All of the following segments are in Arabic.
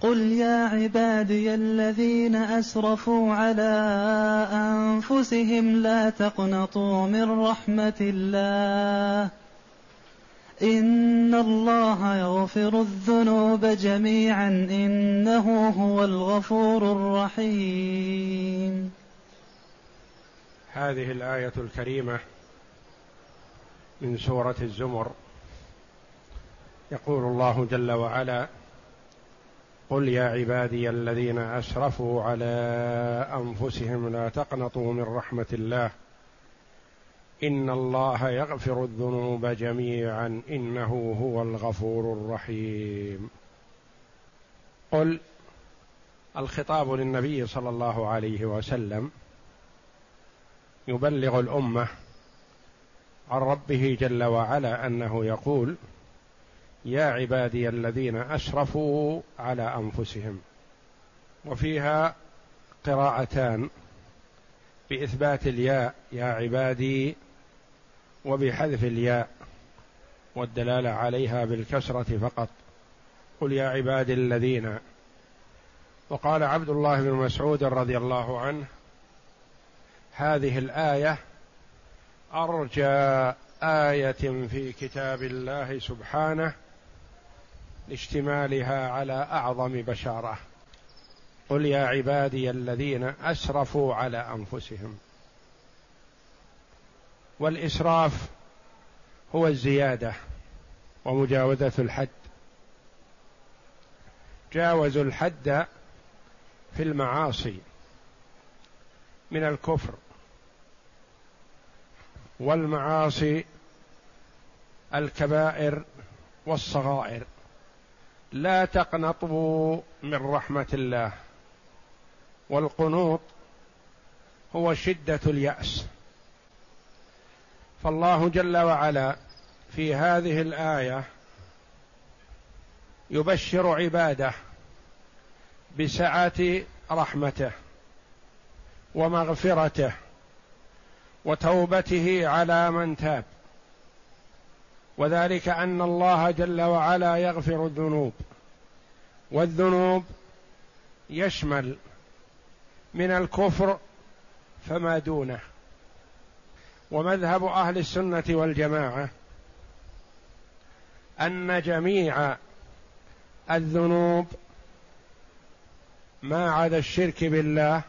قل يا عبادي الذين اسرفوا على انفسهم لا تقنطوا من رحمه الله ان الله يغفر الذنوب جميعا انه هو الغفور الرحيم هذه الآية الكريمة من سورة الزمر. يقول الله جل وعلا قل يا عبادي الذين أسرفوا على أنفسهم لا تقنطوا من رحمة الله. إن الله يغفر الذنوب جميعا. إنه هو الغفور الرحيم. قل الخطاب للنبي صلى الله عليه وسلم يبلغ الأمة عن ربه جل وعلا أنه يقول يا عبادي الذين اسرفوا على أنفسهم. وفيها قراءتان بإثبات الياء يا عبادي وبحذف الياء والدلاله عليها بالكسرة فقط. قل يا عبادي الذين. وقال عبد الله بن مسعود رضي الله عنه هذه الآية أرجى آية في كتاب الله سبحانه لاشتمالها على أعظم بشارة. قل يا عبادي الذين أسرفوا على أنفسهم. والإسراف هو الزيادة ومجاوزة الحد. جاوزوا الحد في المعاصي من الكفر والمعاصي الكبائر والصغائر. لا تقنطوا من رحمة الله. والقنوط هو شدة اليأس. فالله جل وعلا في هذه الآية يبشر عباده بسعة رحمته ومغفرته وتوبته على من تاب. وذلك أن الله جل وعلا يغفر الذنوب. والذنوب يشمل من الكفر فما دونه. ومذهب أهل السنة والجماعة أن جميع الذنوب ما عدا الشرك بالله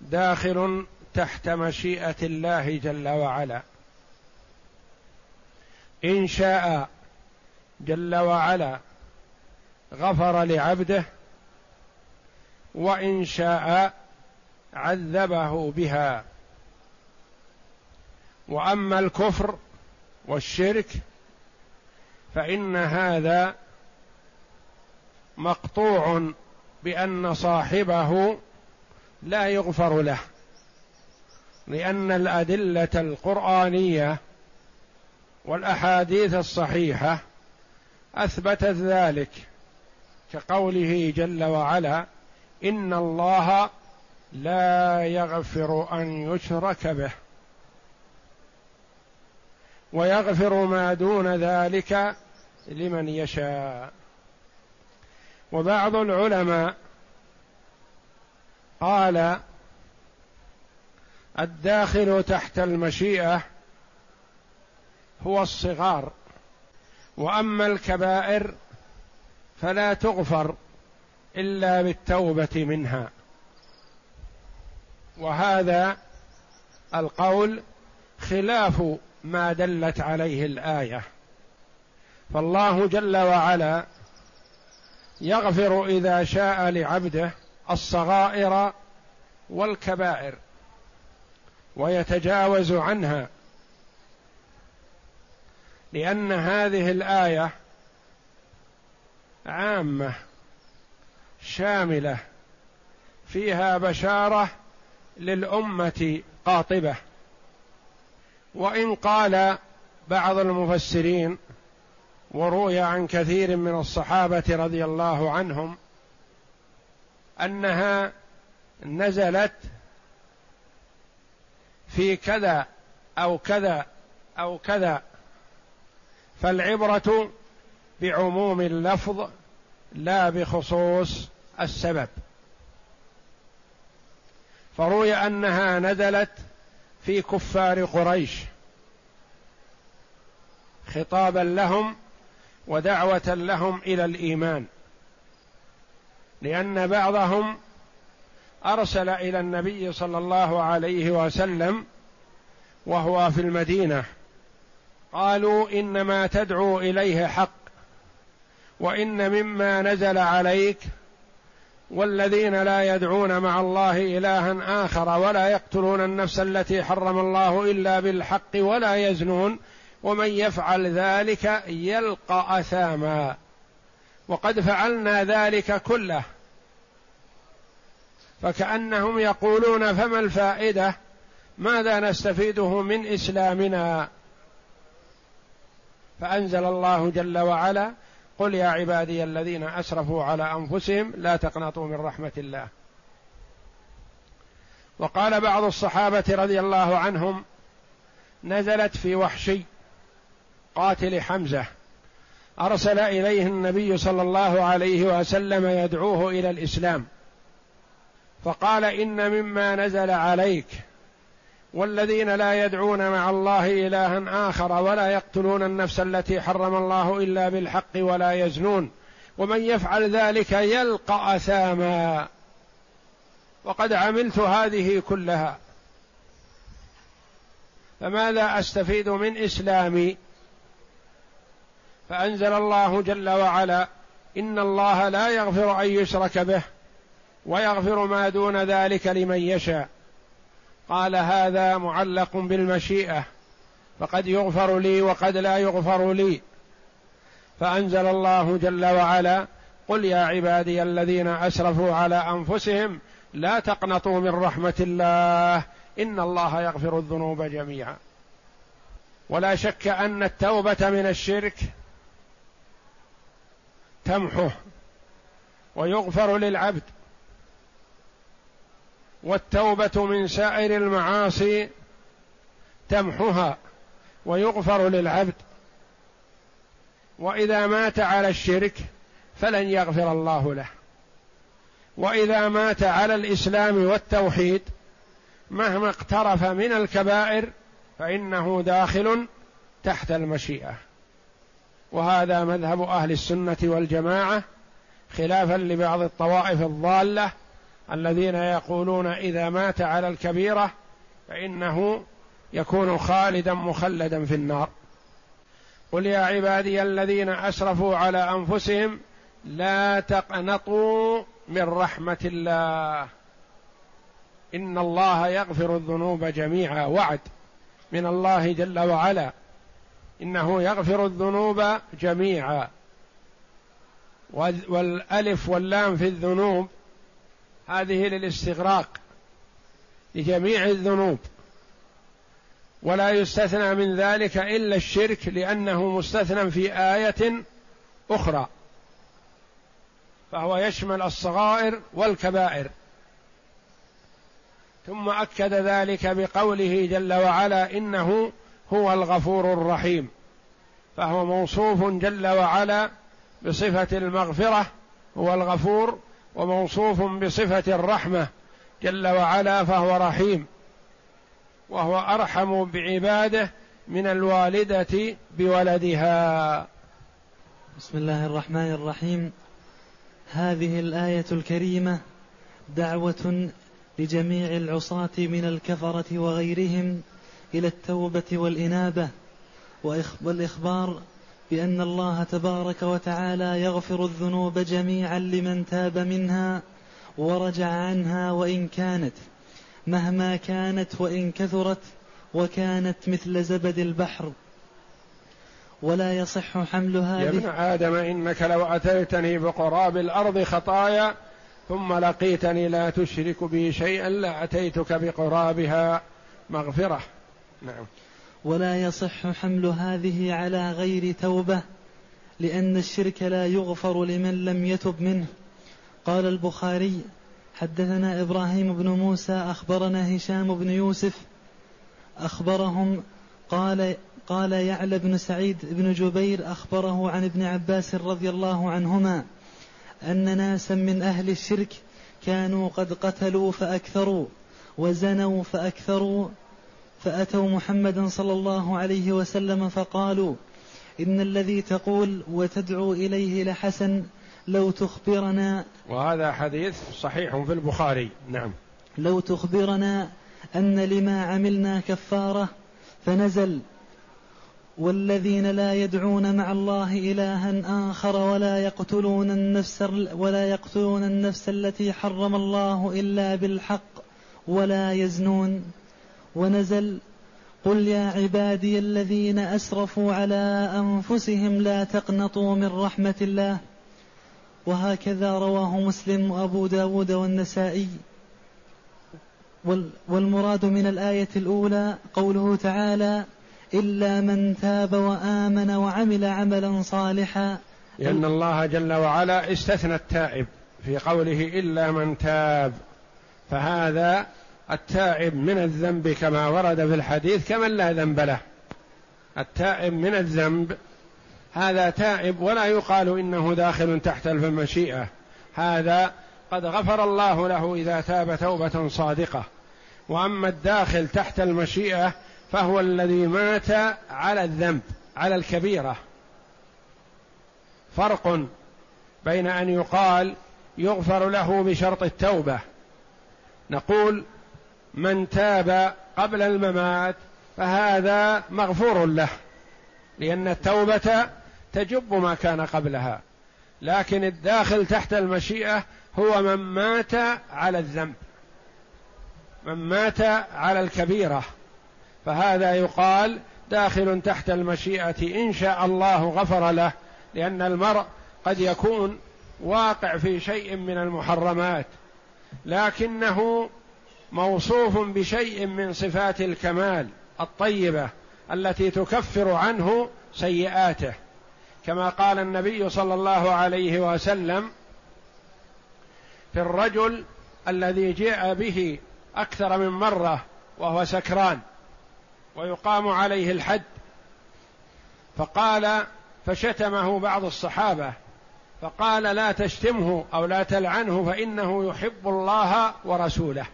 داخل تحت مشيئة الله جل وعلا. إن شاء جل وعلا غفر لعبده وإن شاء عذبه بها. وأما الكفر والشرك فإن هذا مقطوع بأن صاحبه لا يغفر له لأن الأدلة القرآنية والأحاديث الصحيحة أثبتت ذلك كقوله جل وعلا إن الله لا يغفر أن يشرك به ويغفر ما دون ذلك لمن يشاء وبعض العلماء قال الداخل تحت المشيئة هو الصغار. وأما الكبائر فلا تغفر إلا بالتوبة منها. وهذا القول خلاف ما دلت عليه الآية. فالله جل وعلا يغفر إذا شاء لعبده الصغائر والكبائر ويتجاوز عنها لأن هذه الآية عامة شاملة فيها بشارة للأمة قاطبة. وإن قال بعض المفسرين وروي عن كثير من الصحابة رضي الله عنهم أنها نزلت في كذا أو كذا أو كذا فالعبرة بعموم اللفظ لا بخصوص السبب. فروي أنها نزلت في كفار قريش خطابا لهم ودعوة لهم إلى الإيمان لأن بعضهم أرسل إلى النبي صلى الله عليه وسلم وهو في المدينة قالوا إنما تدعو إليه حق وإن مما نزل عليك والذين لا يدعون مع الله إلها آخر ولا يقتلون النفس التي حرم الله إلا بالحق ولا يزنون ومن يفعل ذلك يلقى أثاما. وقد فعلنا ذلك كله. فكأنهم يقولون فما الفائدة؟ ماذا نستفيده من إسلامنا؟ فأنزل الله جل وعلا قل يا عبادي الذين أسرفوا على أنفسهم لا تقنطوا من رحمة الله. وقال بعض الصحابة رضي الله عنهم نزلت في وحشي قاتل حمزة. أرسل إليه النبي صلى الله عليه وسلم يدعوه إلى الإسلام. فقال إن مما نزل عليك والذين لا يدعون مع الله إلها آخر ولا يقتلون النفس التي حرم الله إلا بالحق ولا يزنون. ومن يفعل ذلك يلقى أثاما. وقد عملت هذه كلها. فماذا أستفيد من إسلامي؟ فأنزل الله جل وعلا إن الله لا يغفر أن يشرك به ويغفر ما دون ذلك لمن يشاء. قال هذا معلق بالمشيئة فقد يغفر لي وقد لا يغفر لي. فأنزل الله جل وعلا قل يا عبادي الذين أسرفوا على أنفسهم لا تقنطوا من رحمة الله إن الله يغفر الذنوب جميعا. ولا شك أن التوبة من الشرك تمحه ويغفر للعبد. والتوبة من سائر المعاصي تمحها ويغفر للعبد. وإذا مات على الشرك فلن يغفر الله له. وإذا مات على الإسلام والتوحيد مهما اقترف من الكبائر فإنه داخل تحت المشيئة. وهذا مذهب أهل السنة والجماعة خلافا لبعض الطوائف الضالة الذين يقولون إذا مات على الكبيرة فإنه يكون خالدا مخلدا في النار. قل يا عبادي الذين أسرفوا على أنفسهم لا تقنطوا من رحمة الله. إن الله يغفر الذنوب جميعا. وعد من الله جل وعلا. إنه يغفر الذنوب جميعا. والألف واللام في الذنوب هذه للاستغراق لجميع الذنوب. ولا يستثنى من ذلك إلا الشرك لأنه مستثنى في آية أخرى. فهو يشمل الصغائر والكبائر. ثم أكد ذلك بقوله جل وعلا إنه هو الغفور الرحيم. فهو موصوف جل وعلا بصفة المغفرة هو الغفور وموصوف بصفة الرحمة جل وعلا فهو رحيم وهو أرحم بعباده من الوالدة بولدها. بسم الله الرحمن الرحيم. هذه الآية الكريمة دعوة لجميع العصاة من الكفرة وغيرهم إلى التوبة والإنابة والاخبار بأن الله تبارك وتعالى يغفر الذنوب جميعا لمن تاب منها ورجع عنها وإن كانت مهما كانت وإن كثرت وكانت مثل زبد البحر. ولا يصح حمل هذه يا ابن آدم إنك لو أتيتني بقراب الأرض خطايا ثم لقيتني لا تشرك بي شيئا لأتيتك بقرابها مغفرة. نعم. ولا يصح حمل هذه على غير توبة لأن الشرك لا يغفر لمن لم يتب منه. قال البخاري حدثنا إبراهيم بن موسى أخبرنا هشام بن يوسف أخبرهم قال قال يعلى بن سعيد بن جبير أخبره عن ابن عباس رضي الله عنهما أن ناسا من أهل الشرك كانوا قد قتلوا فأكثروا وزنوا فأكثروا فأتوا محمدا صلى الله عليه وسلم فقالوا إن الذي تقول وتدعو إليه لحسن لو تخبرنا وهذا حديث صحيح في البخاري. نعم. لو تخبرنا أن لما عملنا كفارة فنزل والذين لا يدعون مع الله إلها آخر ولا يقتلون النفس ولا يقتلون النفس التي حرم الله إلا بالحق ولا يزنون. ونزل قل يا عبادي الذين أسرفوا على أنفسهم لا تقنطوا من رحمة الله. وهكذا رواه مسلم وأبو داود والنسائي. والمراد من الآية الأولى قوله تعالى إلا من تاب وآمن وعمل عملا صالحا. لأن الله جل وعلا استثنى التائب في قوله إلا من تاب. فهذا التائب من الذنب كما ورد في الحديث كمن لا ذنب له. التائب من الذنب هذا تائب ولا يقال إنه داخل تحت المشيئة. هذا قد غفر الله له إذا تاب توبة صادقة. وأما الداخل تحت المشيئة فهو الذي مات على الذنب على الكبيرة. فرق بين أن يقال يغفر له بشرط التوبة. نقول من تاب قبل الممات فهذا مغفور له لأن التوبة تجب ما كان قبلها. لكن الداخل تحت المشيئة هو من مات على الذنب من مات على الكبيرة. فهذا يقال داخل تحت المشيئة إن شاء الله غفر له لأن المرء قد يكون واقع في شيء من المحرمات. لكنه موصوف بشيء من صفات الكمال الطيبة التي تكفر عنه سيئاته. كما قال النبي صلى الله عليه وسلم في الرجل الذي جاء به أكثر من مرة وهو سكران ويقام عليه الحد فقال فشتمه بعض الصحابة فقال لا تشتمه أو لا تلعنه فإنه يحب الله ورسوله.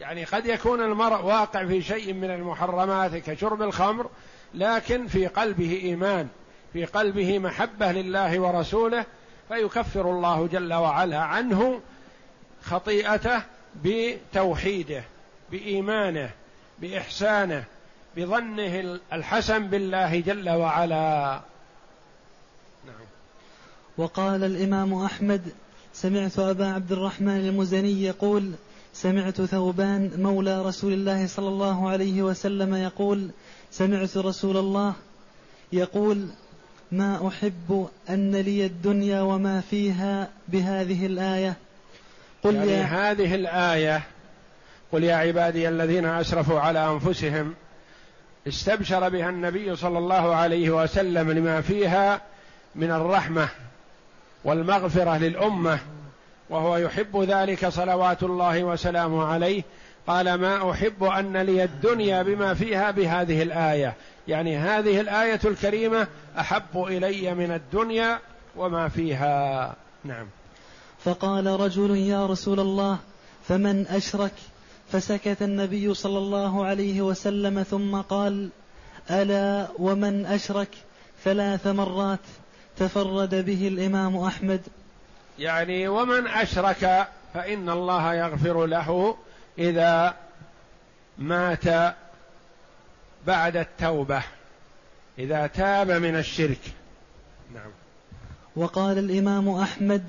يعني قد يكون المرء واقع في شيء من المحرمات كشرب الخمر لكن في قلبه إيمان في قلبه محبة لله ورسوله فيكفر الله جل وعلا عنه خطيئته بتوحيده بإيمانه بإحسانه بظنه الحسن بالله جل وعلا. نعم. وقال الإمام أحمد سمعت أبا عبد الرحمن المزني يقول سمعت ثوبان مولى رسول الله صلى الله عليه وسلم يقول سمعت رسول الله يقول ما أحب أن لي الدنيا وما فيها بهذه الآية. قل يعني يا هذه الآية قل يا عبادي الذين أسرفوا على أنفسهم استبشر بها النبي صلى الله عليه وسلم لما فيها من الرحمة والمغفرة للأمة. وهو يحب ذلك صلوات الله وسلامه عليه قال ما أحب أن لي الدنيا بما فيها بهذه الآية. يعني هذه الآية الكريمة أحب إلي من الدنيا وما فيها. نعم. فقال رجل يا رسول الله فمن أشرك؟ فسكت النبي صلى الله عليه وسلم ثم قال ألا ومن أشرك؟ ثلاث مرات. تفرد به الإمام أحمد. يعني ومن أشرك فإن الله يغفر له إذا مات بعد التوبة إذا تاب من الشرك. نعم. وقال الإمام أحمد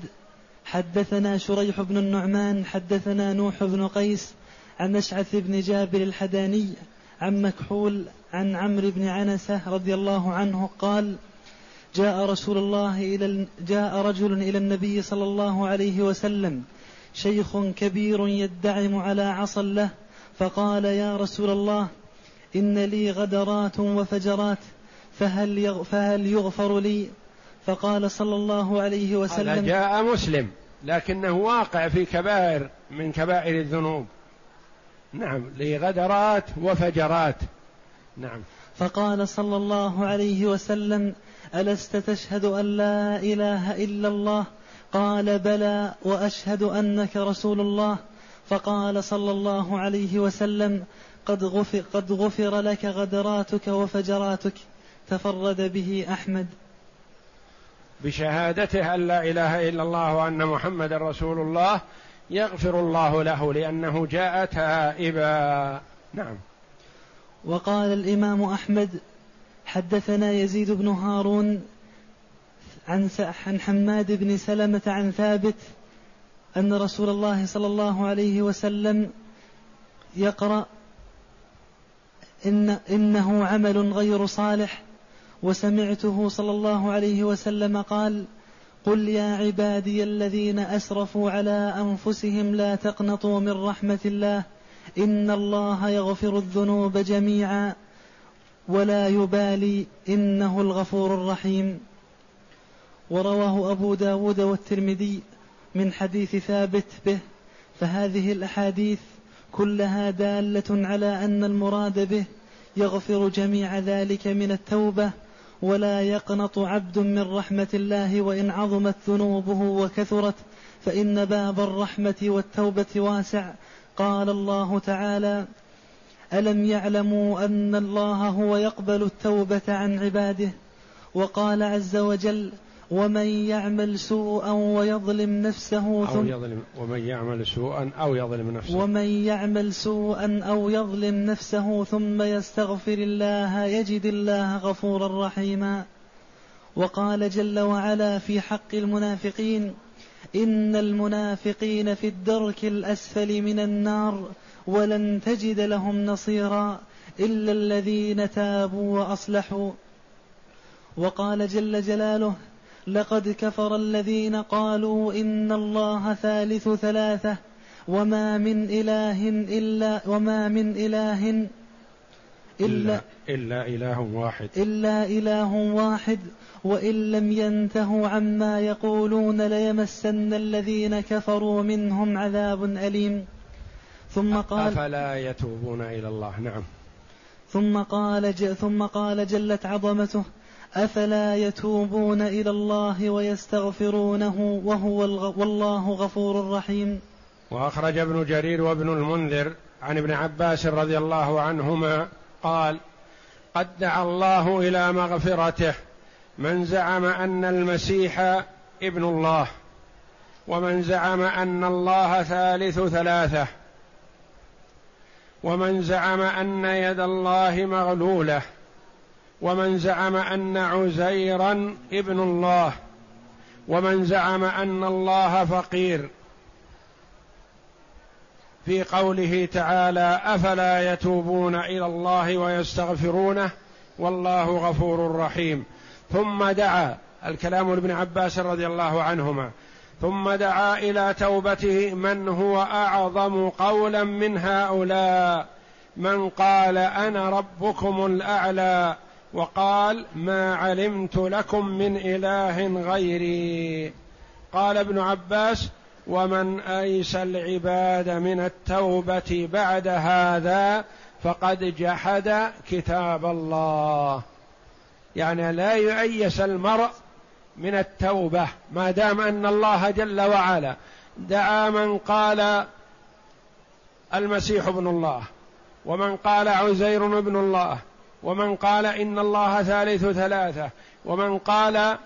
حدثنا شريح بن النعمان حدثنا نوح بن قيس عن أشعث بن جابر الحداني عن مكحول عن عمرو بن عنسة رضي الله عنه قال جاء رسول الله إلى جاء رجل إلى النبي صلى الله عليه وسلم شيخ كبير يدعم على عصا له فقال يا رسول الله إن لي غدرات وفجرات فهل, فهل يغفر لي؟ فقال صلى الله عليه وسلم هذا جاء مسلم لكنه واقع في كبائر من كبائر الذنوب. نعم لي غدرات وفجرات. نعم. فقال صلى الله عليه وسلم ألست تشهد أن لا إله إلا الله؟ قال بلى وأشهد أنك رسول الله. فقال صلى الله عليه وسلم قد غفر, قد غفر لك غدراتك وفجراتك. تفرد به أحمد. بشهادته أن لا إله إلا الله وأن محمد رسول الله يغفر الله له لأنه جاء تائبا. نعم. وقال الإمام أحمد حدثنا يزيد بن هارون عن حماد بن سلمة عن ثابت أن رسول الله صلى الله عليه وسلم يقرأ إن إنه عمل غير صالح وسمعته صلى الله عليه وسلم قال قل يا عبادي الذين أسرفوا على أنفسهم لا تقنطوا من رحمة الله إن الله يغفر الذنوب جميعا ولا يبالي إنه الغفور الرحيم. ورواه أبو داود والترمذي من حديث ثابت به فهذه الأحاديث كلها دالة على أن المراد به يغفر جميع ذلك من التوبة ولا يقنط عبد من رحمة الله وإن عظمت ذنوبه وكثرت فإن باب الرحمة والتوبة واسع قال الله تعالى ألم يعلموا أن الله هو يقبل التوبة عن عباده؟ وقال عز وجل ومن يعمل سوءا ويظلم نفسه ثم أو يظلم ومن يعمل سوءا أو يظلم نفسه. ومن يعمل سوءا أو يظلم نفسه ثم يستغفر الله يجد الله غفورا رحيما. وقال جل وعلا في حق المنافقين إن المنافقين في الدرك الأسفل من النار ولن تجد لهم نصيرا إلا الذين تابوا وأصلحوا. وقال جل جلاله لقد كفر الذين قالوا إن الله ثالث ثلاثة وما من إله إلا وما من إله إلا إلا, إلا إله واحد. إلا إله واحد وإن لم ينتهوا عما يقولون ليمسن الذين كفروا منهم عذاب أليم. ثم قال أفلا يتوبون إلى الله؟ نعم. ثم قال ثم قال جلت عظمته أفلا يتوبون إلى الله ويستغفرونه وهو والله غفور رحيم. وأخرج ابن جرير وابن المنذر عن ابن عباس رضي الله عنهما قال قد دعا الله إلى مغفرته من زعم أن المسيح ابن الله ومن زعم أن الله ثالث ثلاثة ومن زعم أن يد الله مغلولة ومن زعم أن عزيرا ابن الله ومن زعم أن الله فقير. في قوله تعالى أفلا يتوبون إلى الله ويستغفرونه والله غفور رحيم. ثم دعا الكلام لابن عباس رضي الله عنهما ثم دعا إلى توبته من هو أعظم قولا من هؤلاء. من قال أنا ربكم الأعلى وقال ما علمت لكم من إله غيري. قال ابن عباس ومن أيس العباد من التوبة بعد هذا فقد جحد كتاب الله. يعني لا يؤيس المرء من التوبة ما دام أن الله جل وعلا دعا من قال المسيح ابن الله ومن قال عزير ابن الله ومن قال إن الله ثالث ثلاثة ومن قال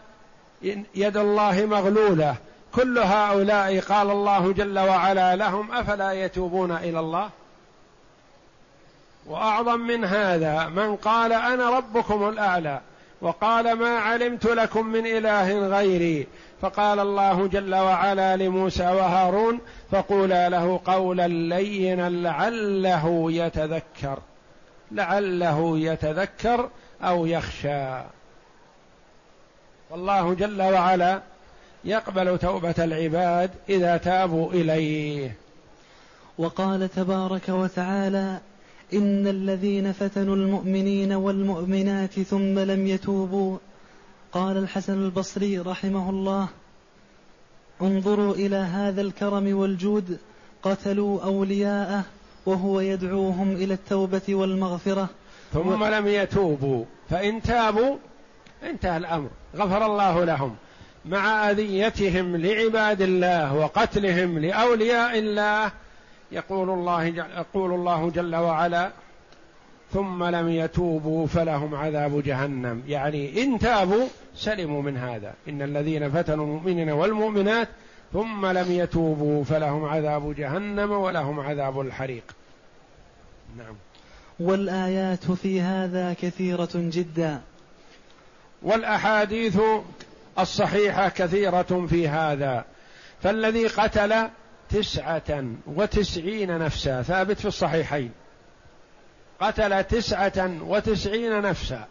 يد الله مغلولة كل هؤلاء قال الله جل وعلا لهم أفلا يتوبون إلى الله؟ وأعظم من هذا من قال أنا ربكم الأعلى وقال ما علمت لكم من إله غيري. فقال الله جل وعلا لموسى وهارون فقولا له قولا لينا لعله يتذكر. لعله يتذكر أو يخشى. والله جل وعلا يقبل توبة العباد إذا تابوا إليه. وقال تبارك وتعالى إن الذين فتنوا المؤمنين والمؤمنات ثم لم يتوبوا. قال الحسن البصري رحمه الله انظروا إلى هذا الكرم والجود قتلوا أولياءه وهو يدعوهم إلى التوبة والمغفرة. ثم و... لم يتوبوا فإن تابوا انتهى الأمر غفر الله لهم. مع آذيتهم لعباد الله وقتلهم لأولياء الله يقول الله يقول الله جل وعلا ثم لم يتوبوا فلهم عذاب جهنم. يعني إن تابوا سلموا من هذا. إن الذين فتنوا المؤمنين والمؤمنات ثم لم يتوبوا فلهم عذاب جهنم ولهم عذاب الحريق. نعم. والآيات في هذا كثيرة جدا. والأحاديث الصحيحة كثيرة في هذا. فالذي قتل تسعة وتسعين نفسا. ثابت في الصحيحين. قتل تسعة وتسعين نفسا.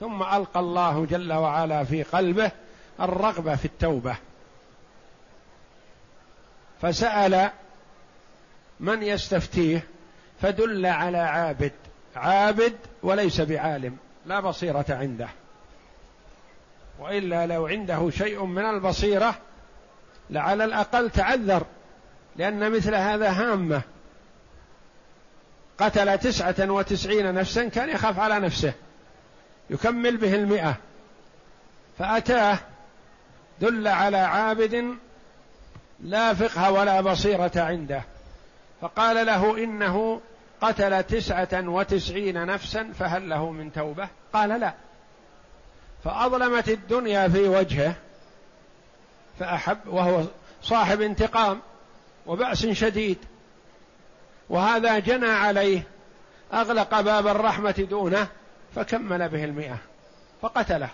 ثم ألقى الله جل وعلا في قلبه الرغبة في التوبة. فسأل من يستفتيه فدل على عابد. عابد وليس بعالم. لا بصيرة عنده. وإلا لو عنده شيء من البصيرة لعلى الأقل تعذر لأن مثل هذا هامة. قتل تسعة وتسعين نفسا كان يخاف على نفسه يكمل به المئة. فأتاه دل على عابد لا فقه ولا بصيرة عنده. فقال له إنه قتل تسعة وتسعين نفسا فهل له من توبة؟ قال لا. فأظلمت الدنيا في وجهه فأحب وهو صاحب انتقام وبأس شديد وهذا جنى عليه أغلق باب الرحمة دونه فكمل به المئة فقتله.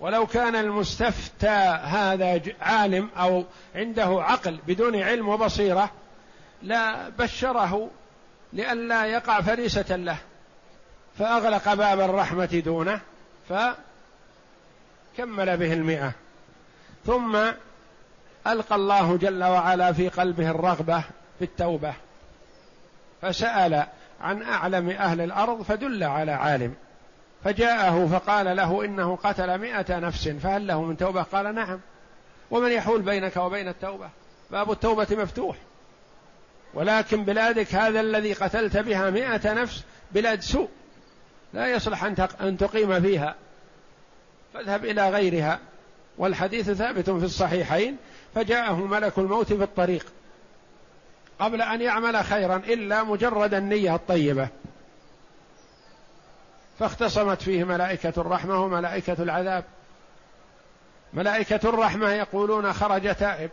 ولو كان المستفتى هذا عالم أو عنده عقل بدون علم وبصيرة لا بشره لئلا يقع فريسة له فأغلق باب الرحمة دونه فكمل به المئة. ثم ألقى الله جل وعلا في قلبه الرغبة في التوبة. فسأل عن أعلم أهل الأرض فدل على عالم. فجاءه فقال له إنه قتل مئة نفس فهل له من توبة؟ قال نعم. ومن يحول بينك وبين التوبة؟ باب التوبة مفتوح. ولكن بلادك هذا الذي قتلت بها مئة نفس بلاد سوء. لا يصلح أن تقيم فيها. فاذهب إلى غيرها. والحديث ثابت في الصحيحين فجاءه ملك الموت في الطريق. قبل أن يعمل خيرا إلا مجرد النية الطيبة. فاختصمت فيه ملائكة الرحمة وملائكة العذاب. ملائكة الرحمة يقولون خرج تائب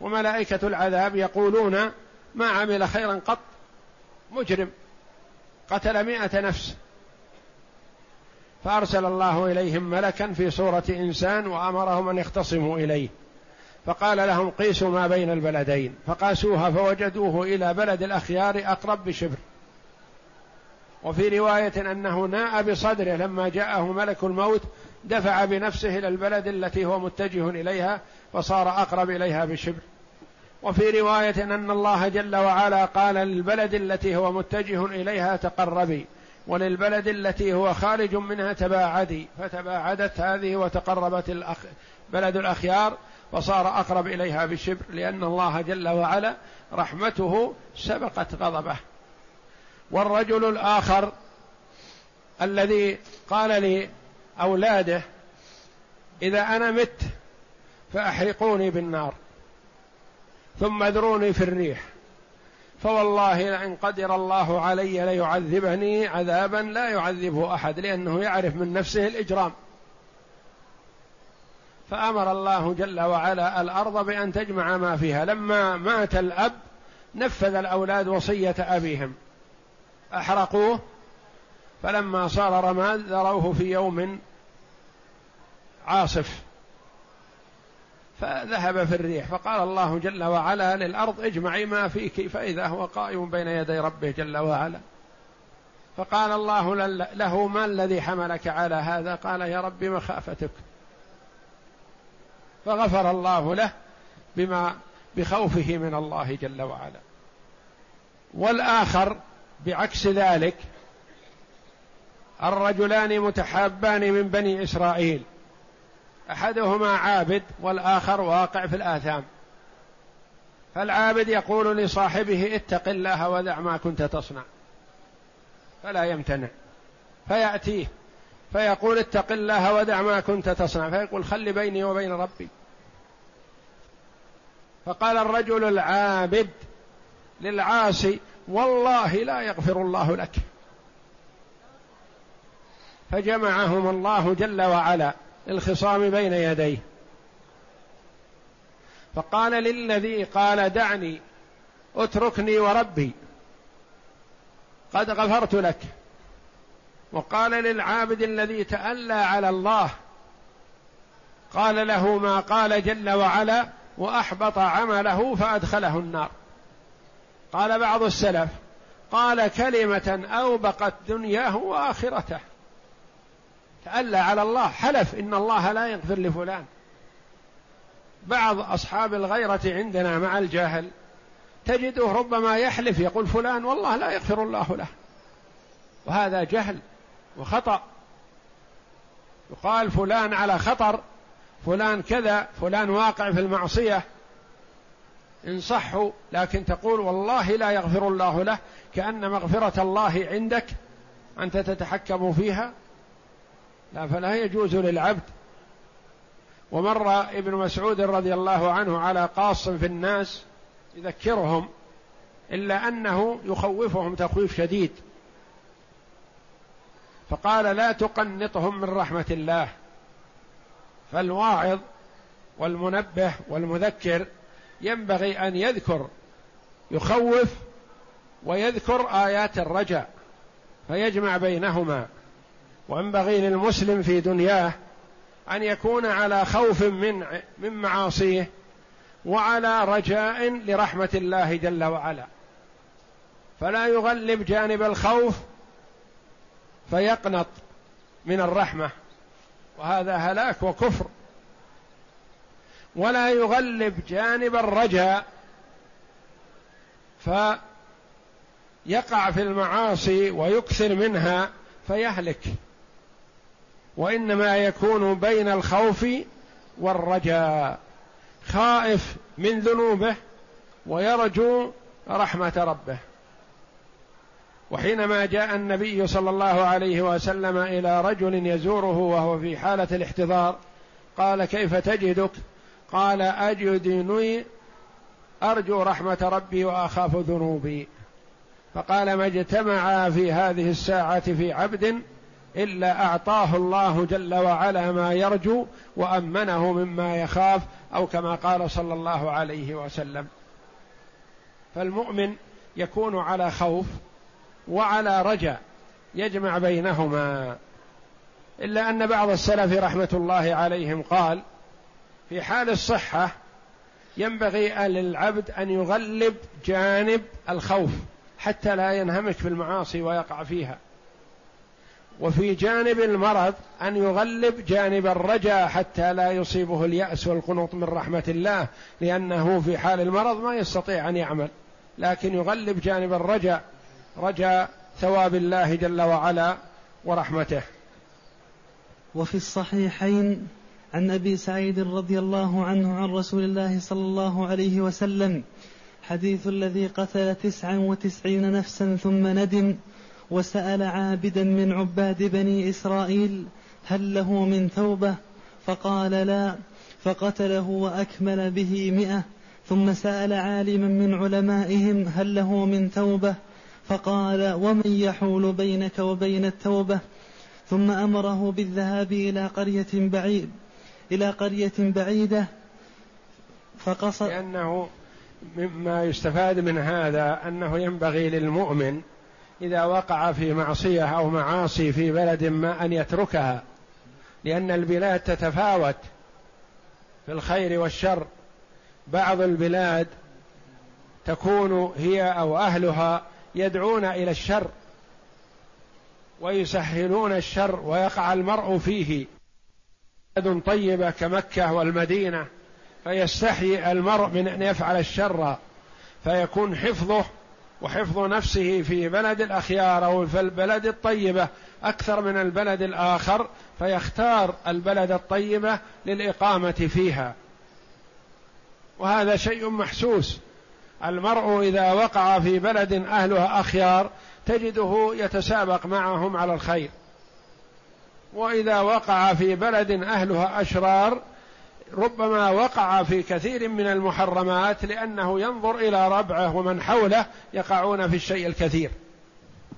وملائكة العذاب يقولون ما عمل خيرا قط. مجرم. قتل مائه نفس. فأرسل الله إليهم ملكا في صورة إنسان وأمرهم أن يختصموا إليه. فقال لهم قيسوا ما بين البلدين. فقاسوها فوجدوه إلى بلد الأخيار أقرب بشبر. وفي رواية أنه ناء بصدره لما جاءه ملك الموت دفع بنفسه إلى البلد التي هو متجه إليها فصار أقرب إليها بشبر. وفي رواية أن الله جل وعلا قال للبلد التي هو متجه إليها تقربي. وللبلد التي هو خارج منها تباعدي. فتباعدت هذه وتقربت الأخ بلد الأخيار فصار أقرب إليها بالشبر لأن الله جل وعلا رحمته سبقت غضبه. والرجل الآخر الذي قال لأولاده إذا أنا مت فأحرقوني بالنار ثم اذروني في الريح. فوالله لئن قدر الله علي ليعذبني عذابا لا يعذبه أحد لأنه يعرف من نفسه الإجرام. فأمر الله جل وعلا الأرض بأن تجمع ما فيها. لما مات الأب نفذ الأولاد وصية أبيهم. أحرقوه. فلما صار رماد ذروه في يوم عاصف. فذهب في الريح فقال الله جل وعلا للأرض اجمعي ما فيك فإذا هو قائم بين يدي ربه جل وعلا. فقال الله له ما الذي حملك على هذا؟ قال يا رب مخافتك. فغفر الله له بما بخوفه من الله جل وعلا. والآخر بعكس ذلك الرجلان متحابان من بني إسرائيل. أحدهما عابد والآخر واقع في الآثام. فالعابد يقول لصاحبه اتق الله ودع ما كنت تصنع. فلا يمتنع. فيأتيه فيقول اتق الله ودع ما كنت تصنع. فيقول خل بيني وبين ربي. فقال الرجل العابد للعاصي والله لا يغفر الله لك. فجمعهم الله جل وعلا. للخصام بين يديه. فقال للذي قال دعني اتركني وربي. قد غفرت لك. وقال للعابد الذي تألى على الله قال له ما قال جل وعلا وأحبط عمله فأدخله النار. قال بعض السلف قال كلمة أوبقت دنياه وآخرته. تألى على الله حلف إن الله لا يغفر لفلان. بعض أصحاب الغيرة عندنا مع الجاهل تجده ربما يحلف يقول فلان والله لا يغفر الله له. وهذا جهل وخطأ. يقال فلان على خطر فلان كذا فلان واقع في المعصية. إن صحوا لكن تقول والله لا يغفر الله له كأن مغفرة الله عندك أنت تتحكم فيها. لا فلا يجوز للعبد. ومر ابن مسعود رضي الله عنه على قاص في الناس يذكرهم إلا أنه يخوفهم تخويف شديد. فقال لا تقنطهم من رحمة الله. فالواعظ والمنبه والمذكر ينبغي أن يذكر يخوف ويذكر آيات الرجاء فيجمع بينهما. وينبغي للمسلم في دنياه أن يكون على خوف من من معاصيه وعلى رجاء لرحمة الله جل وعلا. فلا يغلب جانب الخوف فيقنط من الرحمة وهذا هلاك وكفر. ولا يغلب جانب الرجاء فيقع في المعاصي ويكثر منها فيهلك. وإنما يكون بين الخوف والرجاء. خائف من ذنوبه ويرجو رحمة ربه. وحينما جاء النبي صلى الله عليه وسلم إلى رجل يزوره وهو في حالة الاحتضار قال كيف تجدك؟ قال أجدني أرجو رحمة ربي وأخاف ذنوبي. فقال ما اجتمعا في هذه الساعة في عبد إلا أعطاه الله جل وعلا ما يرجو وأمنه مما يخاف أو كما قال صلى الله عليه وسلم. فالمؤمن يكون على خوف وعلى رجاء يجمع بينهما. إلا أن بعض السلف رحمة الله عليهم قال في حال الصحة ينبغي للعبد أن يغلب جانب الخوف حتى لا ينهمك في المعاصي ويقع فيها. وفي جانب المرض أن يغلب جانب الرجاء حتى لا يصيبه اليأس والقنوط من رحمة الله لأنه في حال المرض ما يستطيع أن يعمل. لكن يغلب جانب الرجاء رجاء ثواب الله جل وعلا ورحمته. وفي الصحيحين عن أبي سعيد رضي الله عنه عن رسول الله صلى الله عليه وسلم حديث الذي قتل تسعا وتسعين نفسا ثم ندم وسأل عابدا من عباد بني إسرائيل هل له من توبة؟ فقال لا فقتله وأكمل به مئة. ثم سأل عالما من علمائهم هل له من توبة؟ فقال ومن يحول بينك وبين التوبة؟ ثم أمره بالذهاب إلى قرية بعيد إلى قرية بعيدة. فقصد لأنه مما يستفاد من هذا أنه ينبغي للمؤمن إذا وقع في معصية أو معاصي في بلد ما أن يتركها لأن البلاد تتفاوت في الخير والشر. بعض البلاد تكون هي أو أهلها يدعون إلى الشر ويسهلون الشر ويقع المرء فيه. بلد طيبة كمكة والمدينة فيستحي المرء من أن يفعل الشر فيكون حفظه وحفظ نفسه في بلد الأخيار أو في البلد الطيبة أكثر من البلد الآخر فيختار البلد الطيبة للإقامة فيها. وهذا شيء محسوس. المرء إذا وقع في بلد أهلها أخيار تجده يتسابق معهم على الخير. وإذا وقع في بلد أهلها أشرار ربما وقع في كثير من المحرمات لأنه ينظر إلى ربعه ومن حوله يقعون في الشيء الكثير.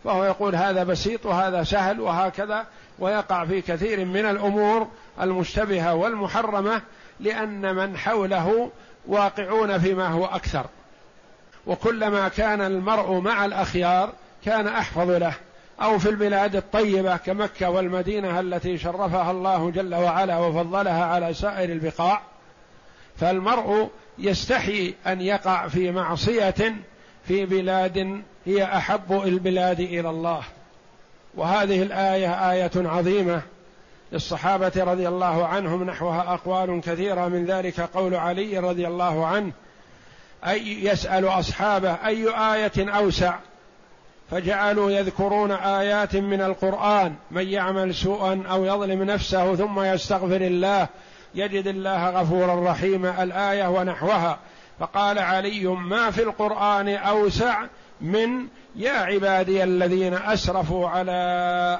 فهو يقول هذا بسيط وهذا سهل وهكذا ويقع في كثير من الأمور المشتبهة والمحرمة لأن من حوله واقعون فيما هو أكثر. وكلما كان المرء مع الأخيار كان أحفظ له. أو في البلاد الطيبة كمكة والمدينة التي شرفها الله جل وعلا وفضلها على سائر البقاع فالمرء يستحي أن يقع في معصية في بلاد هي أحب البلاد إلى الله. وهذه الآية آية عظيمة للصحابة رضي الله عنهم نحوها أقوال كثيرة من ذلك قول علي رضي الله عنه أي يسأل أصحابه أي آية أوسع؟ فجعلوا يذكرون آيات من القرآن من يعمل سوءا أو يظلم نفسه ثم يستغفر الله يجد الله غفورا رحيما الآية ونحوها. فقال علي ما في القرآن أوسع من يا عبادي الذين أسرفوا على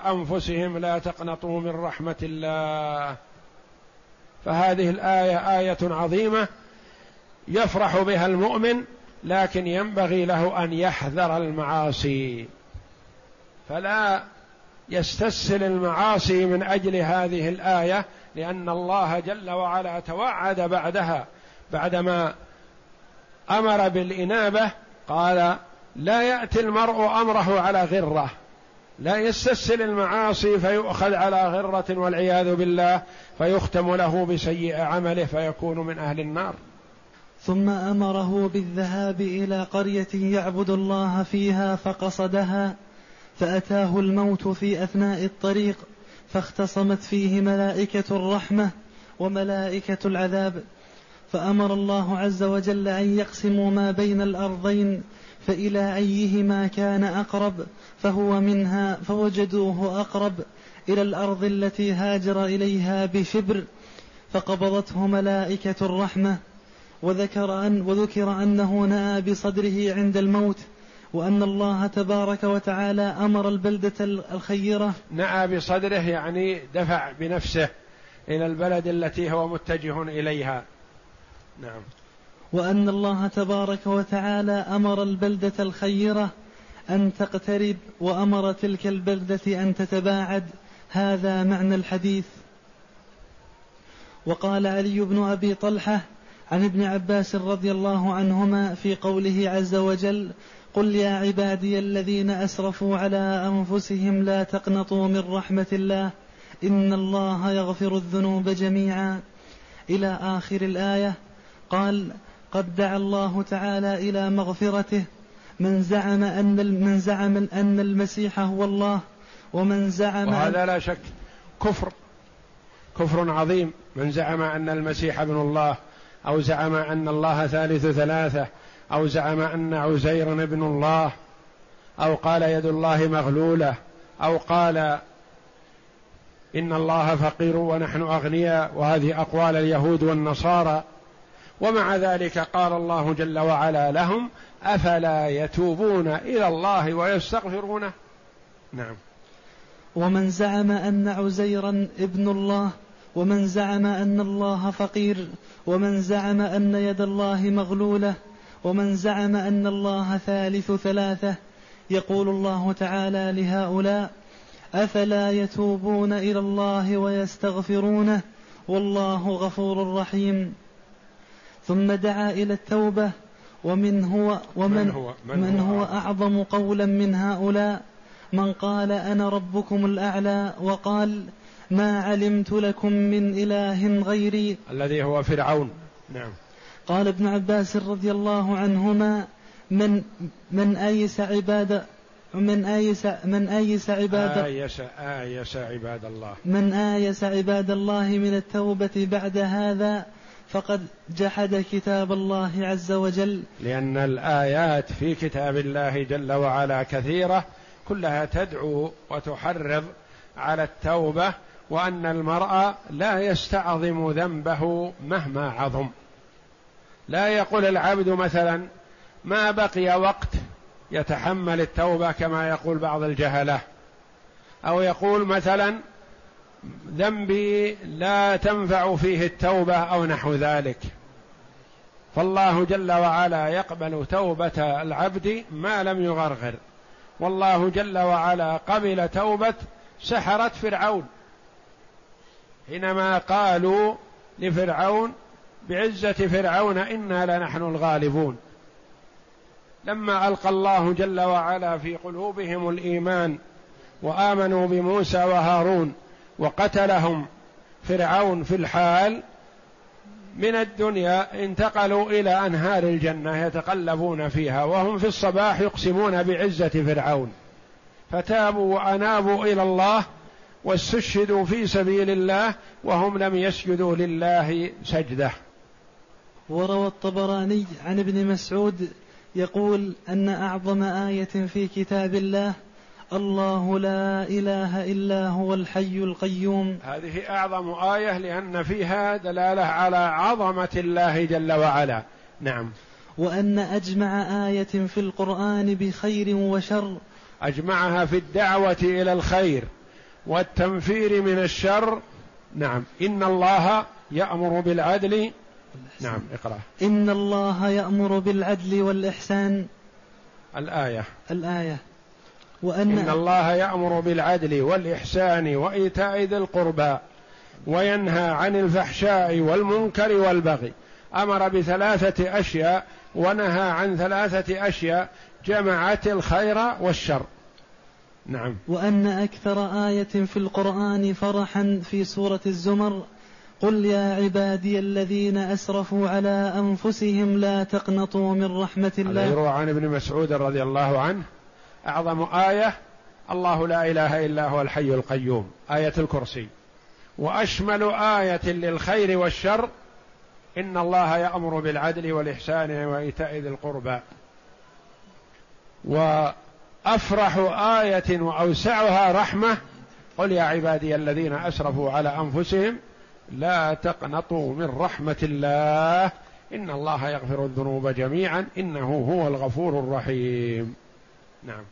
أنفسهم لا تقنطوا من رحمة الله. فهذه الآية آية عظيمة يفرح بها المؤمن لكن ينبغي له أن يحذر المعاصي. فلا يستسهل المعاصي من أجل هذه الآية لأن الله جل وعلا توعد بعدها. بعدما أمر بالإنابة قال لا يأتي المرء أمره على غرة. لا يستسهل المعاصي فيؤخذ على غرة والعياذ بالله فيختم له بسيء عمله فيكون من أهل النار. ثم أمره بالذهاب إلى قرية يعبد الله فيها فقصدها فأتاه الموت في أثناء الطريق فاختصمت فيه ملائكة الرحمة وملائكة العذاب. فأمر الله عز وجل أن يقسموا ما بين الأرضين فإلى أيهما كان أقرب فهو منها فوجدوه أقرب إلى الأرض التي هاجر إليها بشبر فقبضته ملائكة الرحمة. وذكر أن وذكر أنه نأى بصدره عند الموت وأن الله تبارك وتعالى أمر البلدة الخيرة. نأى بصدره يعني دفع بنفسه إلى البلد التي هو متجه إليها. نعم. وأن الله تبارك وتعالى أمر البلدة الخيرة أن تقترب وأمر تلك البلدة أن تتباعد. هذا معنى الحديث. وقال علي بن أبي طلحة عن ابن عباس رضي الله عنهما في قوله عز وجل قل يا عبادي الذين أسرفوا على أنفسهم لا تقنطوا من رحمة الله إن الله يغفر الذنوب جميعا. إلى آخر الآية قال قد دعا الله تعالى إلى مغفرته من زعم أن من زعم أن المسيح هو الله ومن زعم وهذا لا شك كفر كفر عظيم من زعم أن المسيح ابن الله أو زعم أن الله ثالث ثلاثة أو زعم أن عزير ابن الله أو قال يد الله مغلولة أو قال إن الله فقير ونحن أغنياء وهذه أقوال اليهود والنصارى. ومع ذلك قال الله جل وعلا لهم أفلا يتوبون إلى الله ويستغفرونه؟ نعم. ومن زعم أن عزيرا ابن الله ومن زعم أن الله فقير ومن زعم أن يد الله مغلولة ومن زعم أن الله ثالث ثلاثة. يقول الله تعالى لهؤلاء أفلا يتوبون إلى الله ويستغفرونه؟ والله غفور رحيم. ثم دعا إلى التوبة ومن هو ومن من هو, من, من هو, هو أعظم؟ قولا من هؤلاء؟ من قال أنا ربكم الأعلى. وقال ما علمت لكم من إله غيري. الذي هو فرعون. نعم. قال ابن عباس رضي الله عنهما من من أيس عباد من آيس من آيس عباد آيس آيس عباد الله. من آيس عباد الله من التوبة بعد هذا فقد جحد كتاب الله عز وجل. لأن الآيات في كتاب الله جل وعلا كثيرة كلها تدعو وتحرض على التوبة وأن المرء لا يستعظم ذنبه مهما عظم. لا يقول العبد مثلا ما بقي وقت يتحمل التوبة كما يقول بعض الجهلة. أو يقول مثلا ذنبي لا تنفع فيه التوبة أو نحو ذلك. فالله جل وعلا يقبل توبة العبد ما لم يغرغر. والله جل وعلا قبل توبة سحره فرعون. حينما قالوا لفرعون بعزة فرعون إنا لنحن الغالبون. لما ألقى الله جل وعلا في قلوبهم الإيمان وآمنوا بموسى وهارون وقتلهم فرعون في الحال من الدنيا انتقلوا إلى أنهار الجنة يتقلبون فيها وهم في الصباح يقسمون بعزة فرعون. فتابوا وأنابوا إلى الله واستشهدوا في سبيل الله وهم لم يسجدوا لله سجدة. وروى الطبراني عن ابن مسعود يقول أن أعظم آية في كتاب الله الله لا إله إلا هو الحي القيوم. هذه أعظم آية لأن فيها دلالة على عظمة الله جل وعلا. نعم. وأن أجمع آية في القرآن بخير وشر. أجمعها في الدعوة إلى الخير. والتنفير من الشر. نعم. إن الله يأمر بالعدل. نعم اقرأ. إن الله يأمر بالعدل والإحسان. الآية. الآية. وأن إن الله يأمر بالعدل والإحسان وإيتاء ذي القربى وينهى عن الفحشاء والمنكر والبغي. أمر بثلاثة أشياء ونهى عن ثلاثة أشياء. جمعت الخير والشر. نعم. وأن أكثر آية في القرآن فرحا في سورة الزمر قل يا عبادي الذين أسرفوا على أنفسهم لا تقنطوا من رحمة الله. يروى عن ابن مسعود رضي الله عنه أعظم آية الله لا إله إلا هو الحي القيوم آية الكرسي. وأشمل آية للخير والشر إن الله يأمر بالعدل والإحسان وإيتاء ذي القربى. وافرح آية وأوسعها رحمة. قل يا عبادي الذين أسرفوا على أنفسهم لا تقنطوا من رحمة الله. إن الله يغفر الذنوب جميعا. إنه هو الغفور الرحيم. نعم.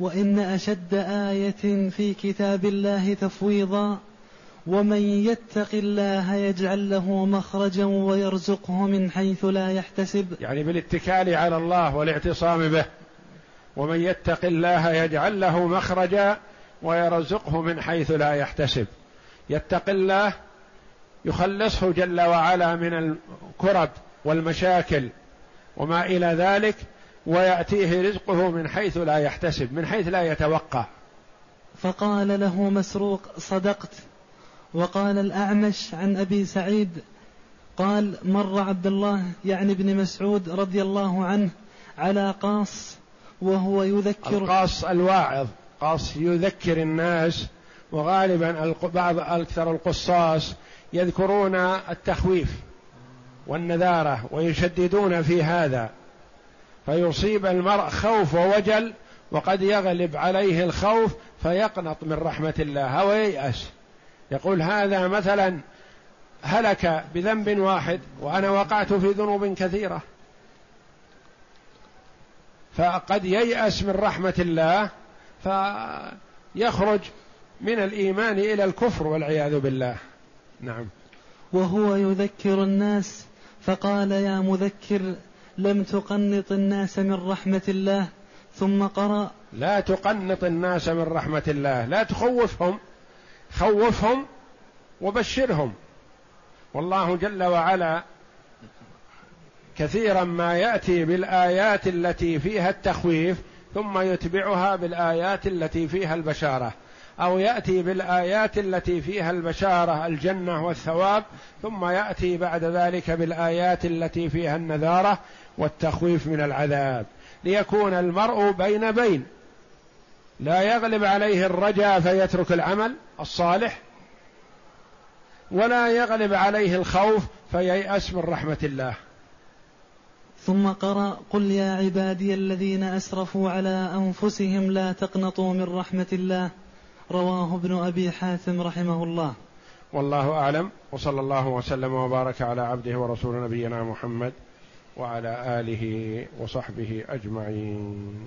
وإن أشد آية في كتاب الله تفويضا ومن يتق الله يجعل له مخرجا ويرزقه من حيث لا يحتسب. يعني بالاتكال على الله والاعتصام به. ومن يتق الله يجعل له مخرجا ويرزقه من حيث لا يحتسب. يتق الله يخلصه جل وعلا من الكرب والمشاكل وما إلى ذلك ويأتيه رزقه من حيث لا يحتسب من حيث لا يتوقع. فقال له مسروق صدقت. وقال الأعمش عن أبي سعيد قال مر عبد الله يعني ابن مسعود رضي الله عنه على قاص وهو يذكر القاص الواعظ قاص يذكر الناس وغالبا بعض أكثر القصاص يذكرون التخويف والنذارة ويشددون في هذا. فيصيب المرء خوف ووجل وقد يغلب عليه الخوف فيقنط من رحمة الله أو ييأس. يقول هذا مثلا هلك بذنب واحد وأنا وقعت في ذنوب كثيرة. فقد ييأس من رحمة الله فيخرج من الإيمان إلى الكفر والعياذ بالله. نعم. وهو يذكر الناس فقال يا مذكر لم تقنط الناس من رحمة الله ثم قرأ. لا تقنط الناس من رحمة الله لا تخوفهم خوفهم وبشرهم. والله جل وعلا كثيرا ما يأتي بالآيات التي فيها التخويف ثم يتبعها بالآيات التي فيها البشارة. أو يأتي بالآيات التي فيها البشارة الجنة والثواب ثم يأتي بعد ذلك بالآيات التي فيها النذارة والتخويف من العذاب. ليكون المرء بين بين. لا يغلب عليه الرجاء فيترك العمل الصالح ولا يغلب عليه الخوف فييأس من رحمة الله. ثم قرأ قل يا عبادي الذين أسرفوا على أنفسهم لا تقنطوا من رحمة الله. رواه ابن أبي حاتم رحمه الله. والله أعلم وصلى الله وسلم وبارك على عبده ورسول نبينا محمد وعلى آله وصحبه أجمعين.